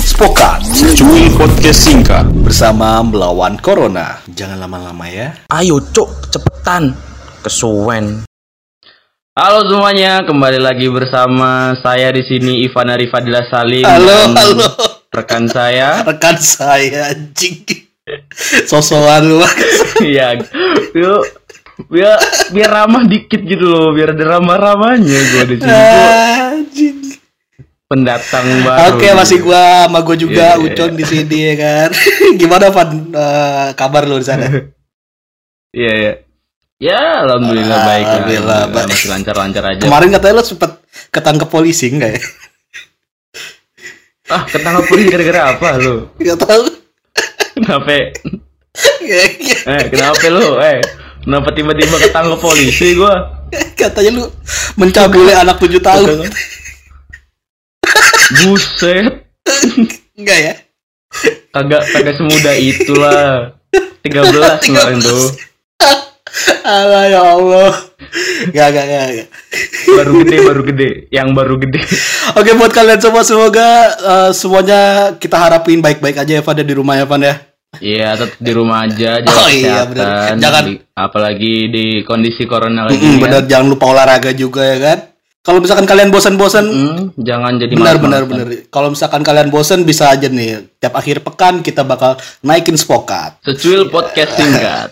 Spokat, Cuy podcast singkat bersama melawan Corona. Jangan lama-lama ya. Ayo cuk, cepetan. Kesuwen. Halo semuanya, kembali lagi bersama saya di sini Ivan Arifadila Salim. Halo, dan halo. Rekan saya. Rekan saya anjing. Sosokan lu. Iya. Yuk, biar biar ramah dikit gitu loh, biar ada ramah-ramahnya gue di sini. Gua pendatang baru. Oke, masih gua sama gua juga Iya, iya, Ucon di sini ya kan. Gimana Van Eh, kabar lu di sana? Iya, iya. Ya, alhamdulillah baik. lah. Alhamdulillah, baik. Masih lancar-lancar aja. Kemarin katanya lu sempet ketangkep polisi enggak ya? Ah, ketangkap polisi gara-gara apa lu? Enggak tahu. Kenapa? Ya, ya. Eh, kenapa lu? Eh, kenapa tiba-tiba ketangkap polisi gua? Katanya lu mencabuli anak 7 tahun. Buset. Enggak ya? Kagak kagak semudah itulah. 13 kemarin tuh. Allah ya Allah. Gak, gak, gak, gak. Baru gede, baru gede. Yang baru gede. Oke buat kalian semua semoga eh, semuanya kita harapin baik-baik aja ya Van ya, di rumah ya Van ya. Iya, tetap di rumah aja, jaga Oh iya, bener. kesehatan. Jangan- Di- apalagi di kondisi corona lagi Mm-mm, kan. bener jangan lupa olahraga juga ya kan. Kalau misalkan kalian bosan-bosan, Mm, jangan jadi benar benar benar. Kalau misalkan kalian bosan bisa aja nih tiap akhir pekan kita bakal naikin spokat. Secuil podcast singkat.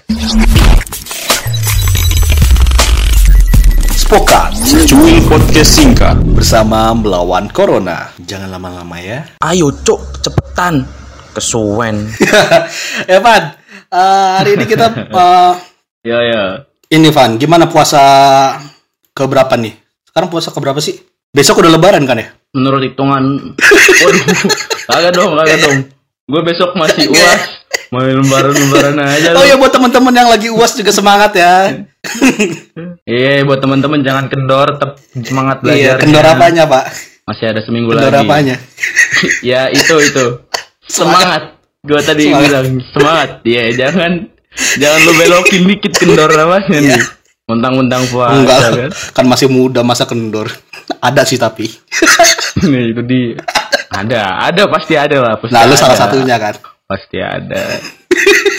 Spokat Cuy podcast singkat bersama melawan corona. Jangan lama-lama ya. Ayo cuk, cepetan. Kesuwen. ya Van, eh, hari ini kita eh, Ya ya. ini Van, gimana puasa keberapa nih? Sekarang puasa keberapa sih? Besok udah lebaran kan ya? Menurut hitungan Waduh, kagak dong, kagak dong. Gue besok masih uas. Main lembaran-lembaran aja Oh lu. ya buat teman-teman yang lagi uas juga semangat ya. Iya, buat teman-teman jangan kendor, tetap semangat belajar. Iya, kendor apanya Pak? Masih ada seminggu Kendor lagi. apanya? ya itu itu. Semangat. Gua tadi Semangat. bilang semangat. Iya, jangan jangan lu belokin dikit kendor namanya Iya. nih. Mentang-mentang puasa Enggak, kan. kan masih muda masa kendor. Ada sih tapi. Nih itu di ada, ada pasti ada lah. Pasti Nah, lu ada. salah satunya kan. Pasti ada.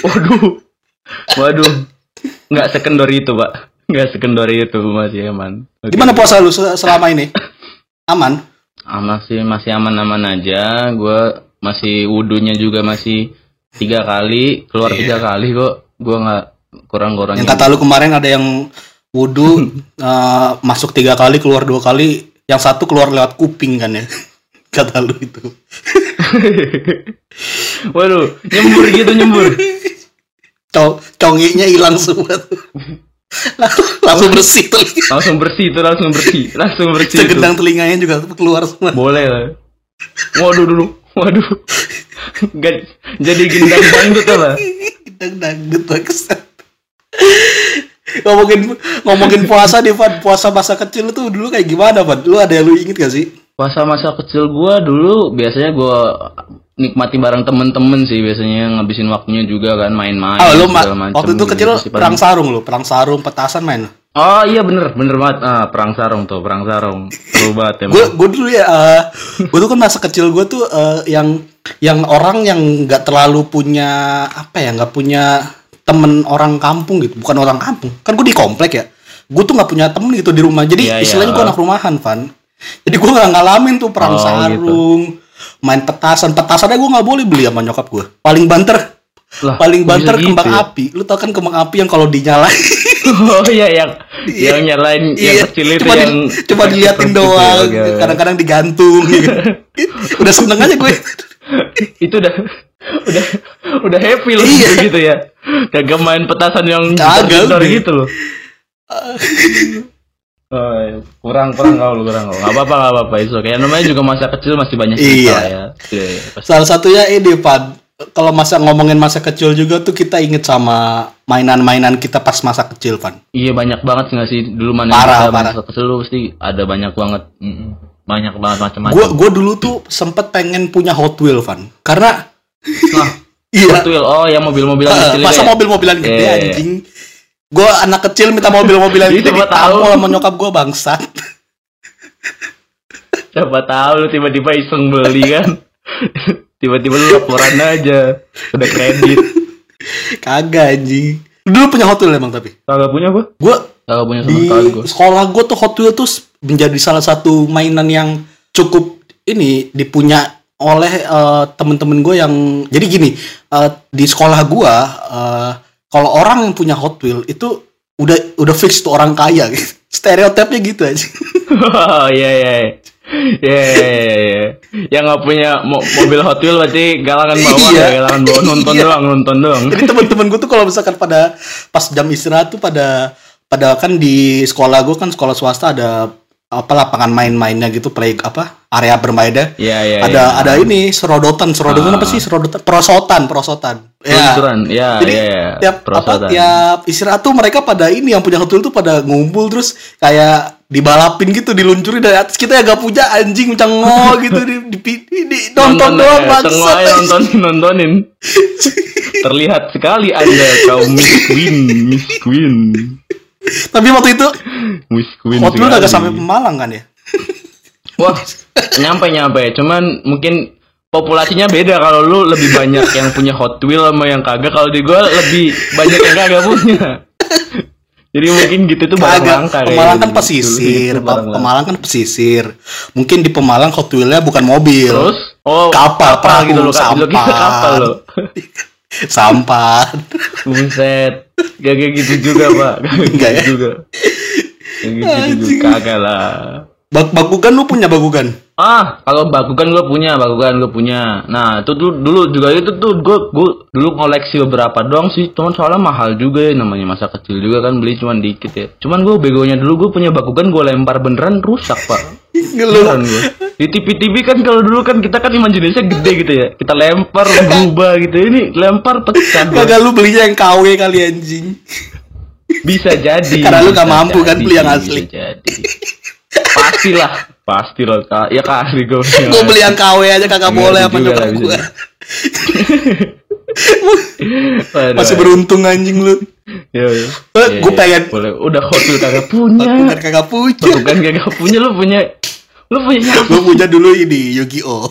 Waduh. Waduh. Enggak sekendor itu, Pak. Enggak sekendor itu masih aman. Oke. Gimana puasa lu se- selama ini? Aman? Ah, masih masih aman-aman aja. Gue masih wudhunya juga masih tiga kali keluar tiga kali kok. Gue nggak kurang-kurangin. Yang kata lu kemarin ada yang wudhu eh, masuk tiga kali keluar dua kali, yang satu keluar lewat kuping kan ya? Kata lu itu. Waduh, nyembur gitu nyembur. Cong conginya hilang semua tuh. langsung, langsung bersih tuh. Langsung bersih itu, langsung bersih, langsung bersih. Segedang telinganya juga keluar semua. Boleh lah. Waduh dulu, waduh. Gak, jadi gendang dangdut apa? Dang dangdut bagus. ngomongin ngomongin puasa nih Van puasa masa kecil tuh dulu kayak gimana Van lu ada yang lu inget gak sih Puasa masa kecil gua dulu biasanya gua nikmati bareng temen-temen sih biasanya ngabisin waktunya juga kan main-main oh lu ma- waktu itu gitu. kecil paling- perang sarung lu perang sarung petasan main Oh iya bener. Bener banget. Ah perang sarung tuh perang sarung. Seru banget emang. gue gue dulu ya eh, gue tuh kan masa kecil gue tuh eh, yang yang orang yang nggak terlalu punya apa ya nggak punya temen orang kampung gitu. Bukan orang kampung. Kan gue di komplek ya. Gue tuh nggak punya temen gitu di rumah. Jadi Iya, iya. istilahnya gue anak rumahan Van. Jadi gue nggak ngalamin tuh perang Oh, gitu. sarung main petasan. Petasannya gue nggak boleh beli sama nyokap gue paling banter Lah, paling banter gitu kembang ya? api lu tau kan kembang api yang kalau dinyalain oh iya yang Iya. yang nyalain yang Iya, kecil itu cuma di- yang cuma diliatin gitu, doang oke, oke. kadang-kadang digantung gitu. udah seneng aja gue itu udah udah udah happy loh Iya. gitu ya kagak main petasan yang Kagak, gitu loh Oh, kurang kurang kau lu kurang kau nggak apa apa nggak apa apa itu kayak namanya juga masa kecil masih banyak cerita Iya. ya pasti. salah satunya ini Pan kalau masa ngomongin masa kecil juga tuh kita inget sama mainan-mainan kita pas masa kecil Pan iya banyak banget nggak sih? Dulu mana Parah, kita parah. masa kecil lu pasti ada banyak banget. Banyak banget macam-macam. Gue gue dulu tuh sempet pengen punya Hot Wheel Van. Karena nah iya. Hot Wheel, oh ya mobil-mobilan Eh, kecil masa ya? mobil-mobilan gede Iya, iya. anjing. Gue anak kecil minta mobil-mobilan gede tahu. ditampol sama nyokap gue bangsat. Siapa tahu lu tiba-tiba iseng beli kan. tiba-tiba lu laporan aja. Udah kredit. Kagak anjing. Dulu punya Hot Wheels emang tapi. Kagak punya gua. Gue Kagak punya sama di sekali gua. sekolah gue tuh Hot Wheels tuh menjadi salah satu mainan yang cukup ini dipunya oleh eh, temen-temen gue yang jadi gini eh, di sekolah gue eh, kalau orang yang punya Hot Wheels itu udah udah fix tuh orang kaya gitu. stereotipnya gitu aja Oh iya iya. Iya iya iya, iya. Yang nggak punya mo- mobil Hot Wheels berarti galangan bawah Iya. ya, galangan bawah nonton Iya. doang, nonton doang. jadi temen-temen gue tuh kalau misalkan pada pas jam istirahat tuh pada pada kan di sekolah gue kan sekolah swasta ada apa lapangan main-mainnya gitu play apa area bermainnya Iya iya. ada iya. ada ini serodotan serodotan Ah. apa sih serodotan perosotan perosotan Peluncuran, ya, jadi ya, ya. tiap apa tiap istirahat tuh mereka pada ini yang punya Hot Wheels tuh pada ngumpul terus kayak dibalapin gitu diluncurin dari atas kita ya gak punya anjing cengok gitu di, di, di- di- nonton doang ya, aja nontonin, nontonin. Terlihat sekali anda kaum Miss Queen, Miss Queen, tapi waktu itu Queen. Hot Wheels agak sampai Pemalang kan ya Wah, nyampe nyampe. Cuman mungkin populasinya beda kalau lu lebih banyak yang punya Hot Wheels sama yang kagak. Kalau di gua lebih banyak yang kagak punya. Jadi mungkin gitu tuh barang langka kayak Pemalang kan gitu. pesisir, Itu barang langka. Pemalang kan pesisir. Mungkin di Pemalang Hot Wheels-nya bukan mobil. Terus oh Kapal, perahu, gitu loh, sampan. kapal lo. Sampah. Buset. Gak kayak gitu juga, Pak. Gak kayak gitu ya? juga. Gak gitu juga. Kagak lah. Bak bagugan lu punya bagugan? Ah, kalau bagugan gue punya, bagugan gue punya. Nah, itu tuh dulu juga itu tuh gue gue dulu koleksi beberapa doang sih. Cuman soalnya mahal juga ya namanya masa kecil juga kan beli cuman dikit ya. Cuman gue begonya dulu gue punya bagugan gue lempar beneran rusak pak. Ngeluh. Gue. Di TV-TV kan kalau dulu kan kita kan imajinasinya gede gitu ya. Kita lempar berubah gitu. Ini lempar pecah. Kagak lu belinya yang KW kali anjing. Bisa jadi. Karena lu nggak mampu kan beli yang asli. Bisa jadi. Pastilah, pasti loh kak. Ya kali gue. Gue beli yang KW aja kagak boleh juga nyokap gue. Masih beruntung anjing lu. Ya, ya. Eh, Ya, ya. pengen- Boleh. Udah hotel kagak punya. Bagugan kagak punya. Bukan kagak punya lu punya. Lu punya apa? Gue punya dulu ini Yu-Gi-Oh.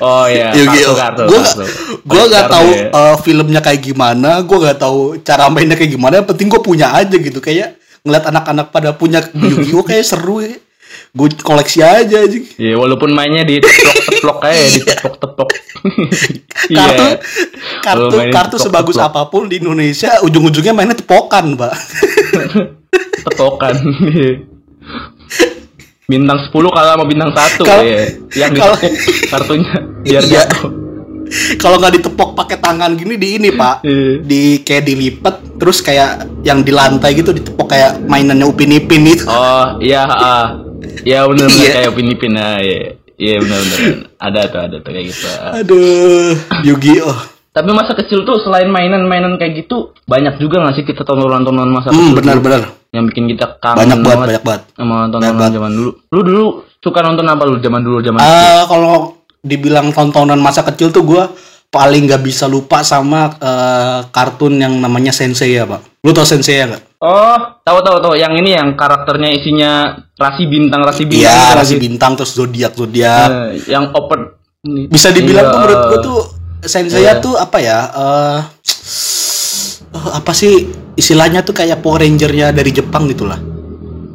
Oh ya, Yu-Gi-Oh. kartu, Gue kartu, gak, kartu. gue Banyak gak kartu tahu ya. eh, filmnya kayak gimana, gue gak tahu cara mainnya kayak gimana. Yang penting gue punya aja gitu. Kayak ngeliat anak-anak pada punya Yu-Gi-Oh kayak seru ya. Gue koleksi aja aja. Ya walaupun mainnya di teplok-teplok aja, di tepok-tepok. Kartu, Iya. kartu, main kartu sebagus tepok-tepok. apa pun di Indonesia, ujung-ujungnya mainnya tepokan, Pak. Tepokan. Bintang 10 kalah sama bintang 1 Kalau- ya. Yang ditepuk kartunya biar Iya. jatuh. Kalau nggak ditepok pakai tangan gini di ini, Pak. Iya. Di kayak dilipat terus kayak yang di lantai gitu ditepok kayak mainannya Upin Ipin itu. Oh, iya, ah. Ya benar benar Iya. kayak Filipin ah, iya. Iya benar benar. Ada tuh, ada tuh kayak gitu. Aduh, Yu-Gi-Oh. Tapi masa kecil tuh selain mainan-mainan kayak gitu, banyak juga nggak sih kita tontonan-tontonan masa Hmm, kecil? benar-benar. Yang bikin kita kangen Banyak banget, banyak banget. sama tontonan banget. zaman dulu. Lu dulu suka nonton apa lu zaman dulu zaman? Eh, kalau dibilang tontonan masa kecil tuh gue paling nggak bisa lupa sama eh, kartun yang namanya Sensei ya, Pak. Lu tau Sensei ya nggak? Oh, tahu tahu tahu. Yang ini yang karakternya isinya rasi bintang, rasi bintang. Iya, gitu rasi lagi. bintang terus zodiak zodiak. Eh, yang open bisa dibilang Iya, tuh menurut gue tuh Sensei Iya. tuh apa ya eh eh, apa sih istilahnya tuh kayak Power Ranger-nya dari Jepang gitulah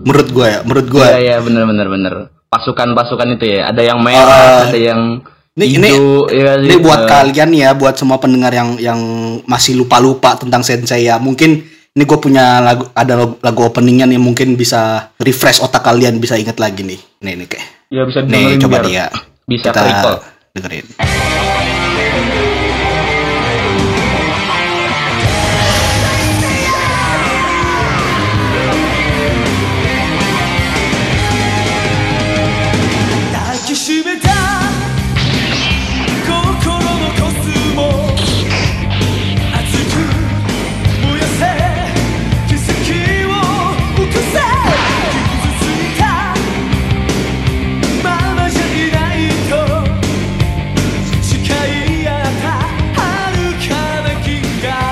menurut gue ya menurut gue Iya iya benar benar benar. Pasukan-pasukan itu ya. Ada yang merah, Ah. ada yang Ini- ini- ya, ini sih. buat kalian ya buat semua pendengar yang yang masih lupa-lupa tentang Sensei ya mungkin ini gue punya lagu ada lagu, lagu openingnya nih mungkin bisa refresh otak kalian bisa inget lagi nih nih nih kayak Ya bisa nih coba ya Bisa kita recall. dengerin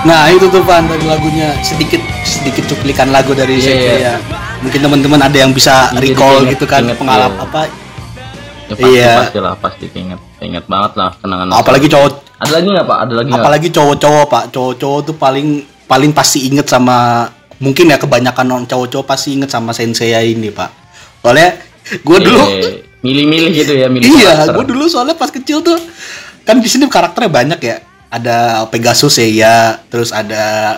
Nah itu tuh Van dari lagunya sedikit sedikit cuplikan lagu dari Iya, Sensei iya. ya. mungkin teman-teman ada yang bisa recall keinget- gitu kan pengalaman iya. apa Ya, pasti, Iya. pasti lah, pasti keinget, keinget banget lah kenangan. apalagi cowok Ada lagi nggak pak? Ada lagi nggak? apalagi cowok-cowok pak cowok-cowok tuh paling paling pasti inget sama mungkin ya kebanyakan orang cowok-cowok pasti inget sama sensei ini pak soalnya gue dulu Eh, milih-milih gitu ya, milih iya gue dulu soalnya pas kecil tuh kan di sini karakternya banyak ya ada Pegasus ya ya terus ada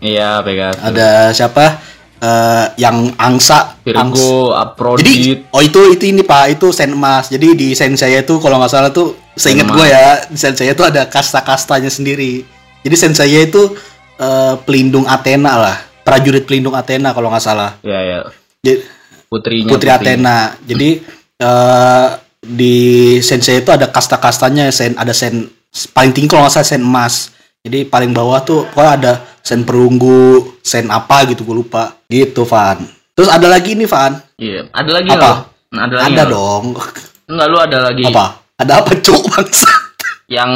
Iya, Pegasus. ada siapa? Eh, yang angsa Angsa. Virgo, jadi oh itu itu ini pak. Itu sen emas jadi di sen saya itu kalau nggak salah tuh seingat gue ya di sen saya itu ada kasta-kastanya sendiri. Jadi sen saya itu eh, pelindung Athena lah. Prajurit pelindung Athena kalau nggak salah. Ya, ya. Jadi, Putrinya. putri Athena. Jadi eh, di sen saya itu ada kasta-kastanya sen ada sen paling tinggi kalau nggak salah sen emas jadi paling bawah tuh pokoknya ada sen perunggu sen apa gitu gue lupa. Gitu Van. Terus ada lagi nih Van. Iya. Ada lagi Apa? nggak? Nah, ada lagi ada nggak dong. Enggak, lu ada lagi. apa? Ada apa cuk? Bangsa Yang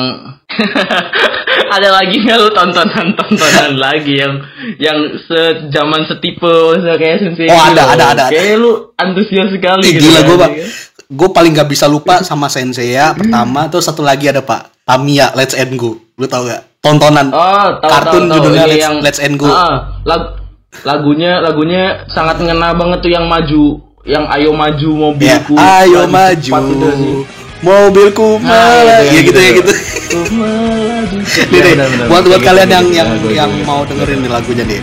ada lagi nggak lu? Tontonan-tontonan lagi yang yang sejaman setipe kayak sensei Oh, gitu ada, ada, ada. Kayak lu antusias sekali Ih, gitu gila kan, gue pak. ya. Kan? gue paling gak bisa lupa sama sensei ya pertama. Terus satu lagi ada pak Tamiya Let's End Go lu tau gak tontonan Oh, tahu kartun tahu, tahu. judulnya Let's, yang Let's End Go Ah, lag- lagunya lagunya sangat ngena banget tuh yang maju, yang ayo maju ya mobilku. ayo Cepat maju itu sih. mobilku Nah, malah itu ya yang gitu ya gitu. gitu nih, Iya, nih, benar-benar. buat buat kalian gitu, yang gitu. yang yang mau dengerin lagunya nih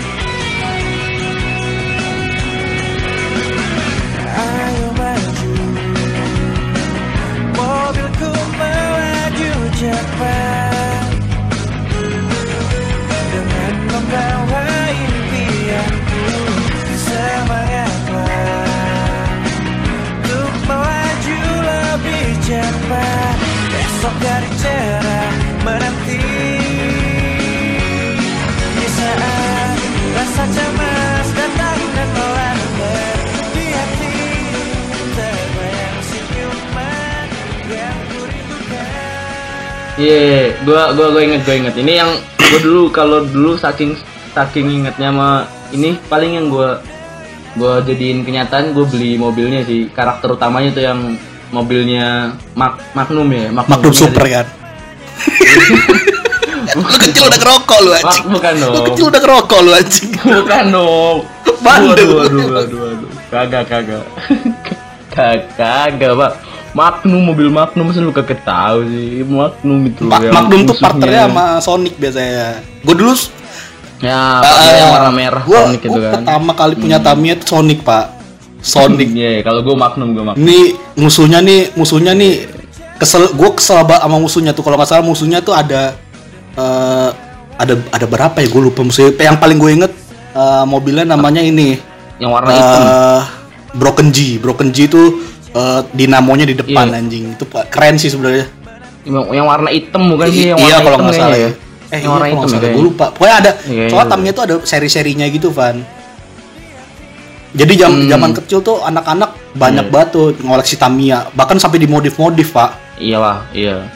rindukan Iya, gua gua gua inget gua inget. Ini yang gua dulu kalau dulu saking saking ingetnya sama ini paling yang gua gua jadiin kenyataan gua beli mobilnya sih. Karakter utamanya tuh yang mobilnya Mag Magnum ya Magnum punya Super kan? Lu kecil udah ngerokok lu anjing. Bukan lu dong. kecil udah ngerokok lu anjing. Bukan dong. Bandel. Waduh, waduh, waduh, waduh. kagak kagak. Kagak kagak pak Magnum mobil Magnum masa lu kagak tahu sih Magnum itu Ma- yang Magnum tuh partnernya sama Sonic biasanya gue dulu ya partnernya yang warna merah gua, Sonic itu gua kan pertama kali punya Tamiya tuh Sonic pak Sonic Iya, kalau gue Magnum gue Magnum. Ini musuhnya nih, musuhnya nih kesel, gue kesel banget sama musuhnya tuh. Kalau nggak salah musuhnya tuh ada eh ada ada berapa ya? Gue lupa musuhnya. Yang paling gue inget eh, mobilnya namanya ini Yang warna hitam. eh Broken G. Broken G itu eh, dinamonya di depan Iya. anjing. Itu keren sih sebenarnya. Yang, yang warna hitam bukan sih? Yang iya warna kalau nggak salah kayaknya ya. Eh, yang warna iya, kalau hitam ya. Gue lupa. Pokoknya ada. Iya, soalnya iya. Tamiya tuh ada seri-serinya gitu, Van. Jadi jam Hmm. zaman kecil tuh anak-anak banyak Iya. banget tuh ngoleksi Tamiya, bahkan sampai dimodif-modif, Pak. Iya lah, iya.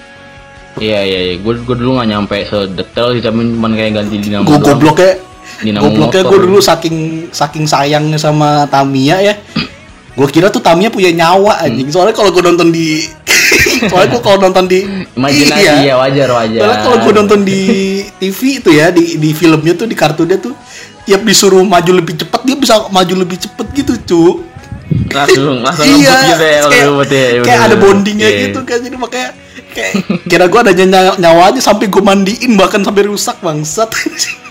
Iya iya iya, gue gue dulu nggak nyampe sedetail sih, cuman cuman kayak ganti dinamo. gue gobloknya Dinamo gobloknya gue dulu saking saking sayangnya sama Tamiya ya gue kira tuh Tamiya punya nyawa Hmm. anjing soalnya kalau gue nonton di soalnya gue kalau nonton di Imajinasi iya. ya wajar wajar. soalnya kalau gue nonton di TV itu ya di di filmnya tuh di kartunnya tuh tiap disuruh maju lebih cepat dia bisa maju lebih cepet gitu cu langsung langsung iya gitu ya, kayak, ya, kayak ada bondingnya Iya. gitu kan jadi makanya kayak kira gue ada nyawa nyawanya sampai gue mandiin bahkan sampai rusak bangsat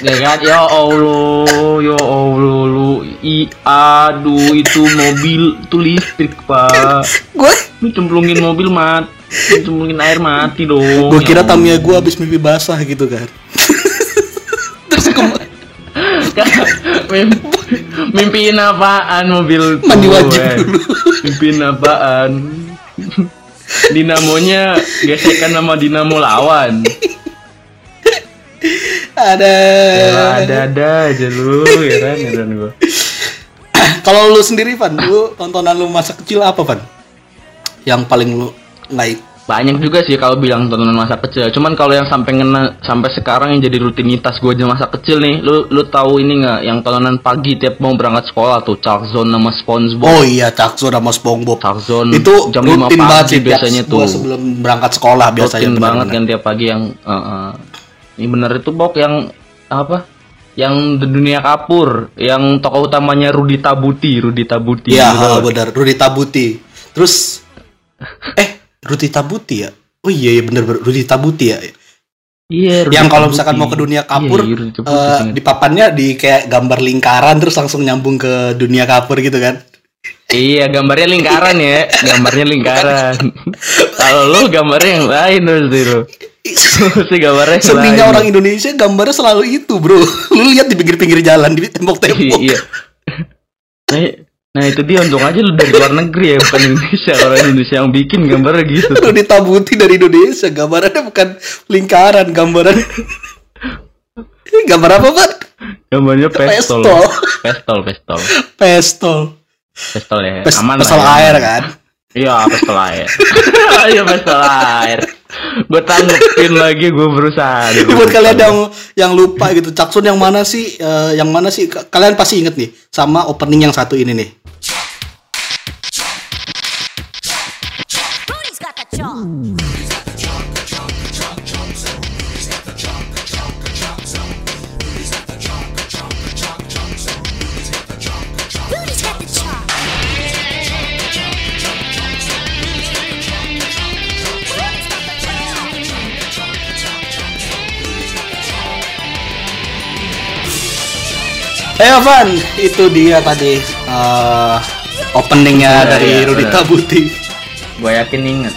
Ya kan, ya Allah, ya Allah, lu, i, aduh itu mobil, itu listrik pak. gue Lu cemplungin mobil mat, lu cemplungin air mati dong. gue kira Ya Tamiya gue habis mimpi basah gitu kan terus ke- Mim- Mimpiin apaan mobil tuh, Mandi wajib eh? dulu. Mimpiin apaan Dinamonya gesekan sama dinamo lawan ada ya, Ada-ada aja lu Heran heran gue kalau lu sendiri Van lu tontonan lu masa kecil apa Van yang paling lu nggak banyak juga sih kalau bilang tontonan masa kecil. Cuman kalau yang sampai ngena sampai sekarang yang jadi rutinitas gue aja masa kecil nih, lu lu tahu ini nggak yang tontonan pagi tiap mau berangkat sekolah tuh Chalk Zone sama SpongeBob. Oh iya, Cakso sama SpongeBob. Chalk Zone Itu jam 5 rutin pagi banget sih biasanya tuh. sebelum berangkat sekolah biasanya rutin banget bener-bener. kan tiap pagi yang eh, eh. Ini bener itu bok yang apa? Yang The dunia kapur, yang tokoh utamanya Rudi Tabuti, Rudi Tabuti. Iya, gitu. ah, benar. Rudi Tabuti. Terus eh Rudi Tabuti ya? Oh iya iya bener bener Rudi Tabuti ya. Iya, Rudi yang kalau misalkan mau ke dunia kapur Iya, iya, Tabuti, ingat. di papannya di kayak gambar lingkaran terus langsung nyambung ke dunia kapur gitu kan. Iya, gambarnya lingkaran ya. Gambarnya lingkaran. Kalau lu gambarnya yang lain terus. si gambarnya Seninya orang Indonesia gambarnya selalu itu, Bro. Lu lihat di pinggir-pinggir jalan di tembok-tembok. Iya. Nah, nah itu dia untung aja lu dari luar negeri ya, bukan Indonesia. Orang Indonesia yang bikin gambarnya gitu. Rudi Tabuti dari Indonesia, gambarannya bukan lingkaran, gambaran Gambar apa, Pak? Gambarnya pestol. Pestol. Pestol, pestol. Pestol. Pestol ya. Pes- Aman pestol ya. air kan. Iya, pestol air. Iya, pestol air. Gue tanggepin lagi, gue berusaha. Ini buat kalian yang yang lupa gitu, Caksun yang mana sih? eh, yang mana sih? Ka- Kalian pasti inget nih sama opening yang satu ini nih. Eh Van, itu dia tadi eh, openingnya Iya, dari iya, Rudi benar. Tabuti. Gue yakin inget.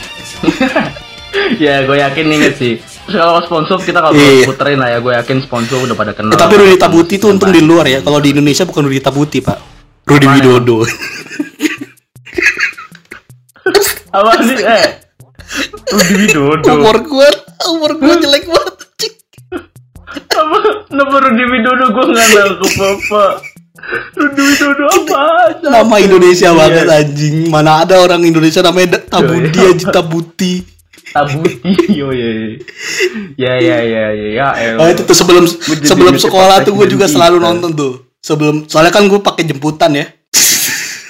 ya, gue yakin inget sih. Terus kalau sponsor kita kalau Iya. puterin lah ya, gue yakin sponsor udah pada kenal. Eh, tapi Rudi Tabuti itu untung di luar ya. Kalau di Indonesia bukan Rudi Tabuti, Pak. Rudi Mana Widodo. Apa sih? Eh, Rudi Widodo. umur gua, umur gua jelek banget. Apa? Nama Rudi Widodo gue nggak nangkep apa. Rudi Widodo apa? Nama Indonesia Iya. banget anjing. Mana ada orang Indonesia namanya Tabudi Iya. aja Tabuti. Tabuti, yo ya, ya ya ya ya ya. Oh itu tuh sebelum sebelum sekolah tuh gue juga selalu kita. nonton tuh. Sebelum soalnya kan gue pakai jemputan ya.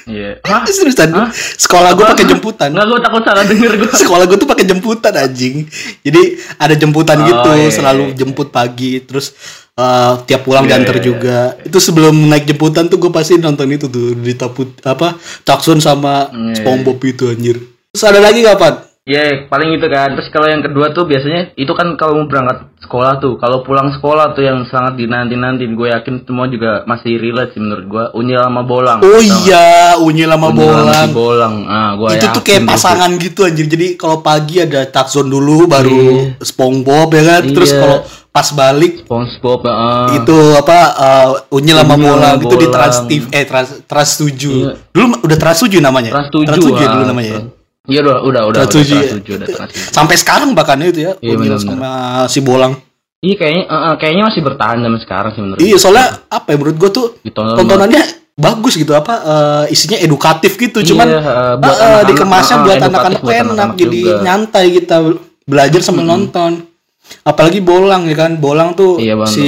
Iya. Hah? Seriusan. Hah? Sekolah gue pakai jemputan. Nggak, gue takut salah denger gue. Sekolah gue tuh pakai jemputan anjing. Jadi ada jemputan Oh, gitu, iya, selalu iya. jemput pagi, terus eh, tiap pulang Iya, diantar iya, juga. Itu sebelum naik jemputan tuh gue pasti nonton itu tuh di taput apa Caksun sama Iya, SpongeBob itu anjir. Terus ada lagi kapan? Iya, paling itu kan. Terus kalau yang kedua tuh biasanya itu kan kalau mau berangkat sekolah tuh. Kalau pulang sekolah tuh yang sangat dinanti-nanti. Gue yakin semua juga masih relate sih menurut gue. Unyil sama bolang. Oh iya, Unyil sama Unyil bolang. bolang. Ah, gue itu tuh kayak pasangan gitu anjir. Jadi kalau pagi ada Takzon dulu baru SpongeBob ya kan. Terus Iya. kalau pas balik SpongeBob, ah. itu apa uh, Unyil sama bolang itu di. Trans TV eh Trans Trans 7. Iya. Dulu udah Trans 7 namanya. Trans 7. Trans 7 ya ah. dulu namanya. Iya udah, udah, udah, Trans udah, 7 Trans ya. 7, udah Trans 7. Sampai sekarang bahkan itu ya Iya, benar-benar. sama si bolang. Iya kayaknya, eh, kayaknya masih bertahan sampai sekarang sih menurut Iya, gue. soalnya apa ya menurut gua tuh Ditonton tontonannya bagus gitu apa eh, isinya edukatif gitu Iya, cuman buat eh, eh, anak-anak, dikemasnya buat anak-anak enak anak-anak jadi juga. nyantai kita belajar sambil nonton apalagi bolang ya kan bolang tuh Iya, Bang. si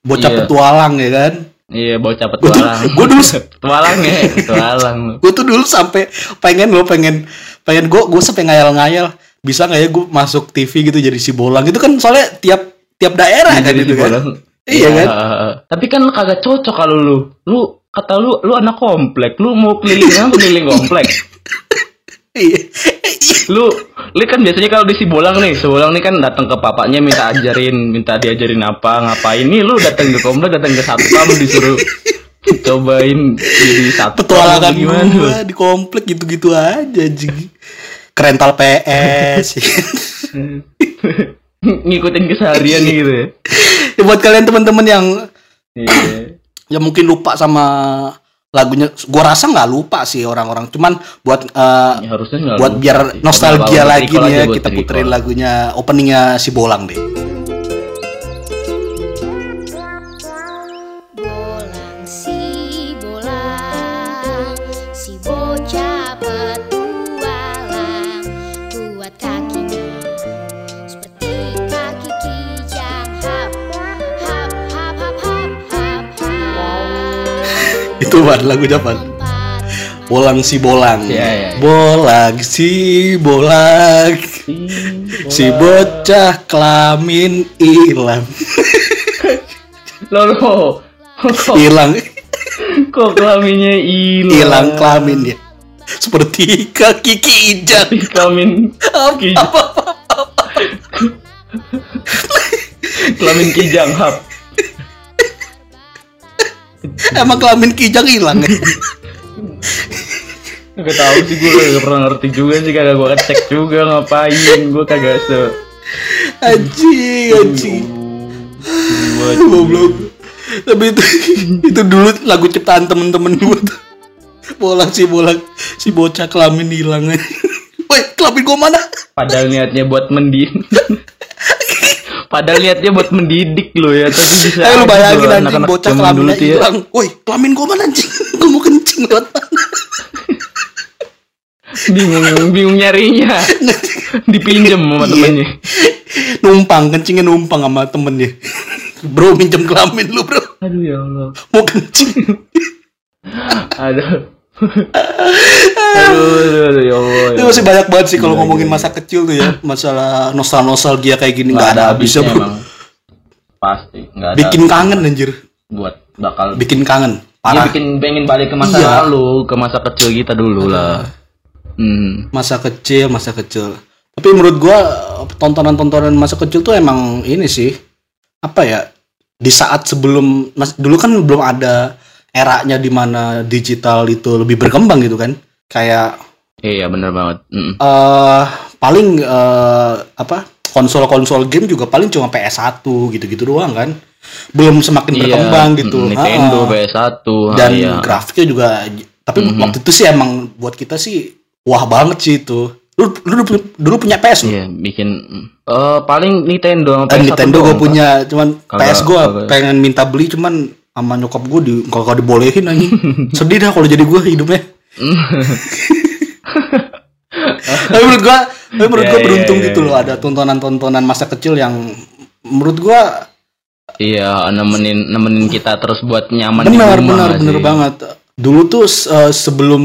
bocah Iya. petualang ya kan Iya, bocah petualang. gua dulu- petualang ya, petualang. gue tuh dulu sampai pengen lo pengen pengen gue gue sampai ngayal-ngayal bisa nggak ya gue masuk TV gitu jadi si bolang itu kan soalnya tiap tiap daerah kan itu kan bolang. Iya kan? Tapi kan lu kagak cocok kalau lu. Lu kata lu lu anak komplek. Lu mau keliling apa keliling komplek? iya Lu lu kan biasanya kalau di si bolang nih, si bolang nih kan datang ke papanya minta ajarin, minta diajarin apa, ngapain nih lu datang ke komplek, datang ke satpam disuruh cobain jadi satpam petualangan gue di komplek gitu-gitu aja anjing. Kerental PS ngikutin keseharian nih gitu ya. ya, buat kalian teman-teman yang Iya. yang mungkin lupa sama lagunya gua rasa nggak lupa sih orang-orang. Cuman buat eh, Ya, buat lupa biar sih. nostalgia lagi nih ya kita puterin lagunya openingnya si bolang deh Itu ban lagu Japan. Bolang si bolang. Iya, iya, iya. Bolang si bolang. Si bocah kelamin hilang. Lo Hilang. kok kelaminnya hilang? Hilang kelamin ya. Seperti kaki kijang. Kelamin Apa, apa, apa. kelamin kijang hap. Emang kelamin kijang hilang ya? Gak tahu sih gue gak pernah ngerti juga sih kagak gue cek juga ngapain gue kagak se anjing. Gua Goblok. Tapi itu itu dulu lagu ciptaan temen-temen gue tuh. Bolang si bolang si bocah kelamin hilang. Woi, kelamin gue mana? padahal niatnya buat mendidik padahal niatnya buat mendidik lo ya tapi bisa Ayo lu aja bayangin anjing anak-anak bocah zaman kelaminnya dulu tuh ya. Woi, kelamin gue mana anjing? Gue mau kencing lewat mana? bingung bingung nyarinya dipinjem sama Iya. temennya numpang, kencingnya numpang sama temennya. Bro, minjem kelamin lu, bro. aduh ya Allah Mau kencing. aduh aduh, aduh, aduh, ya Allah Itu ya masih banyak banget sih kalau Iya, ngomongin masa kecil tuh ya, masalah nostalgia kayak gini nggak ada habisnya, bro. emang pasti nggak ada Bikin kangen anjir. buat bakal Bikin kangen. Dia Parah. bikin pengen balik ke masa Iya. lalu, ke masa kecil kita dulu lah. Hmm. masa kecil masa kecil tapi menurut gua tontonan-tontonan masa kecil tuh emang ini sih apa ya di saat sebelum mas, dulu kan belum ada eranya di mana digital itu lebih berkembang gitu kan kayak Iya bener banget. Mm. eh paling eh, apa konsol-konsol game juga paling cuma PS1 gitu-gitu doang kan belum semakin berkembang gitu mm, Nintendo, Ha-ha. PS1 dan ah, iya. grafiknya juga tapi Mhm. waktu itu sih emang buat kita sih wah banget sih itu lu lu dulu, dulu punya PS lu? Iya, bikin eh paling Nintendo sama Dan PS1 Nintendo gue punya, cuman PS gue pengen minta beli, cuman sama nyokap gue di kagak dibolehin anjing. Sedih dah kalau jadi gue hidupnya. tapi menurut gue, tapi menurut Iya, gue iya, beruntung iya, gitu loh ada tontonan-tontonan masa kecil yang menurut gue Iya, nemenin nemenin kita terus buat nyaman di benar rumah benar benar banget. Dulu tuh eh, sebelum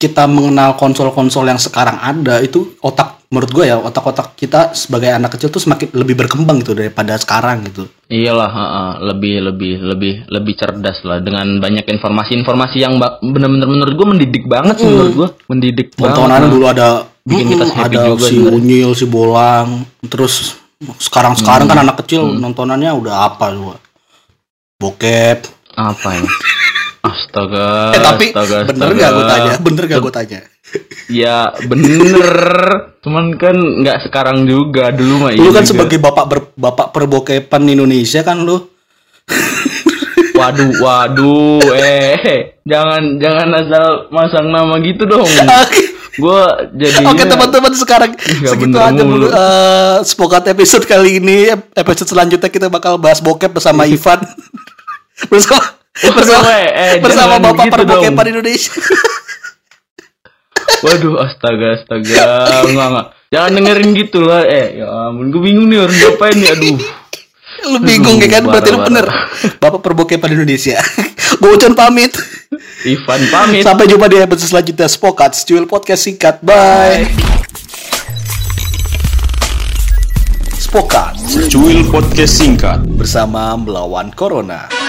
kita mengenal konsol-konsol yang sekarang ada itu otak menurut gue ya otak-otak kita sebagai anak kecil tuh semakin lebih berkembang gitu daripada sekarang gitu. Iyalah, heeh, lebih lebih lebih lebih cerdas lah dengan banyak informasi-informasi yang bener-bener menurut gue mendidik banget sih menurut gue mendidik tontonan banget. dulu ada Bikin kita mm, happy ada juga si sebenarnya. Unyil si Bolang terus sekarang sekarang Hmm. kan anak kecil nontonannya udah apa coba bokep apa ya? Astaga. eh tapi astaga, bener astaga. gak gue tanya bener gak gue tanya Ya bener. Cuman kan nggak sekarang juga dulu mah. lu iya kan juga. sebagai bapak ber, bapak perbokepan Indonesia kan lu Waduh, waduh, eh, jangan jangan asal masang nama gitu dong. Gua jadi. Oke teman-teman sekarang segitu aja dulu mulu. eh, Spokat episode kali ini Episode selanjutnya kita bakal bahas bokep bersama Ivan Bersama bersama, eh, eh, bersama Bapak gitu Perbokepan. Indonesia Waduh, astaga, astaga, enggak enggak. Jangan dengerin gitu lah, eh, ya ampun, gue bingung nih harus ngapain nih, aduh. Lu bingung ya kan? Berarti lu bener Bapak Perbokepan Indonesia Gue Ucon pamit Ivan pamit. Sampai jumpa di episode selanjutnya Spokat Cuil Podcast Singkat Bye Spokat Cuil podcast singkat. bersama melawan Corona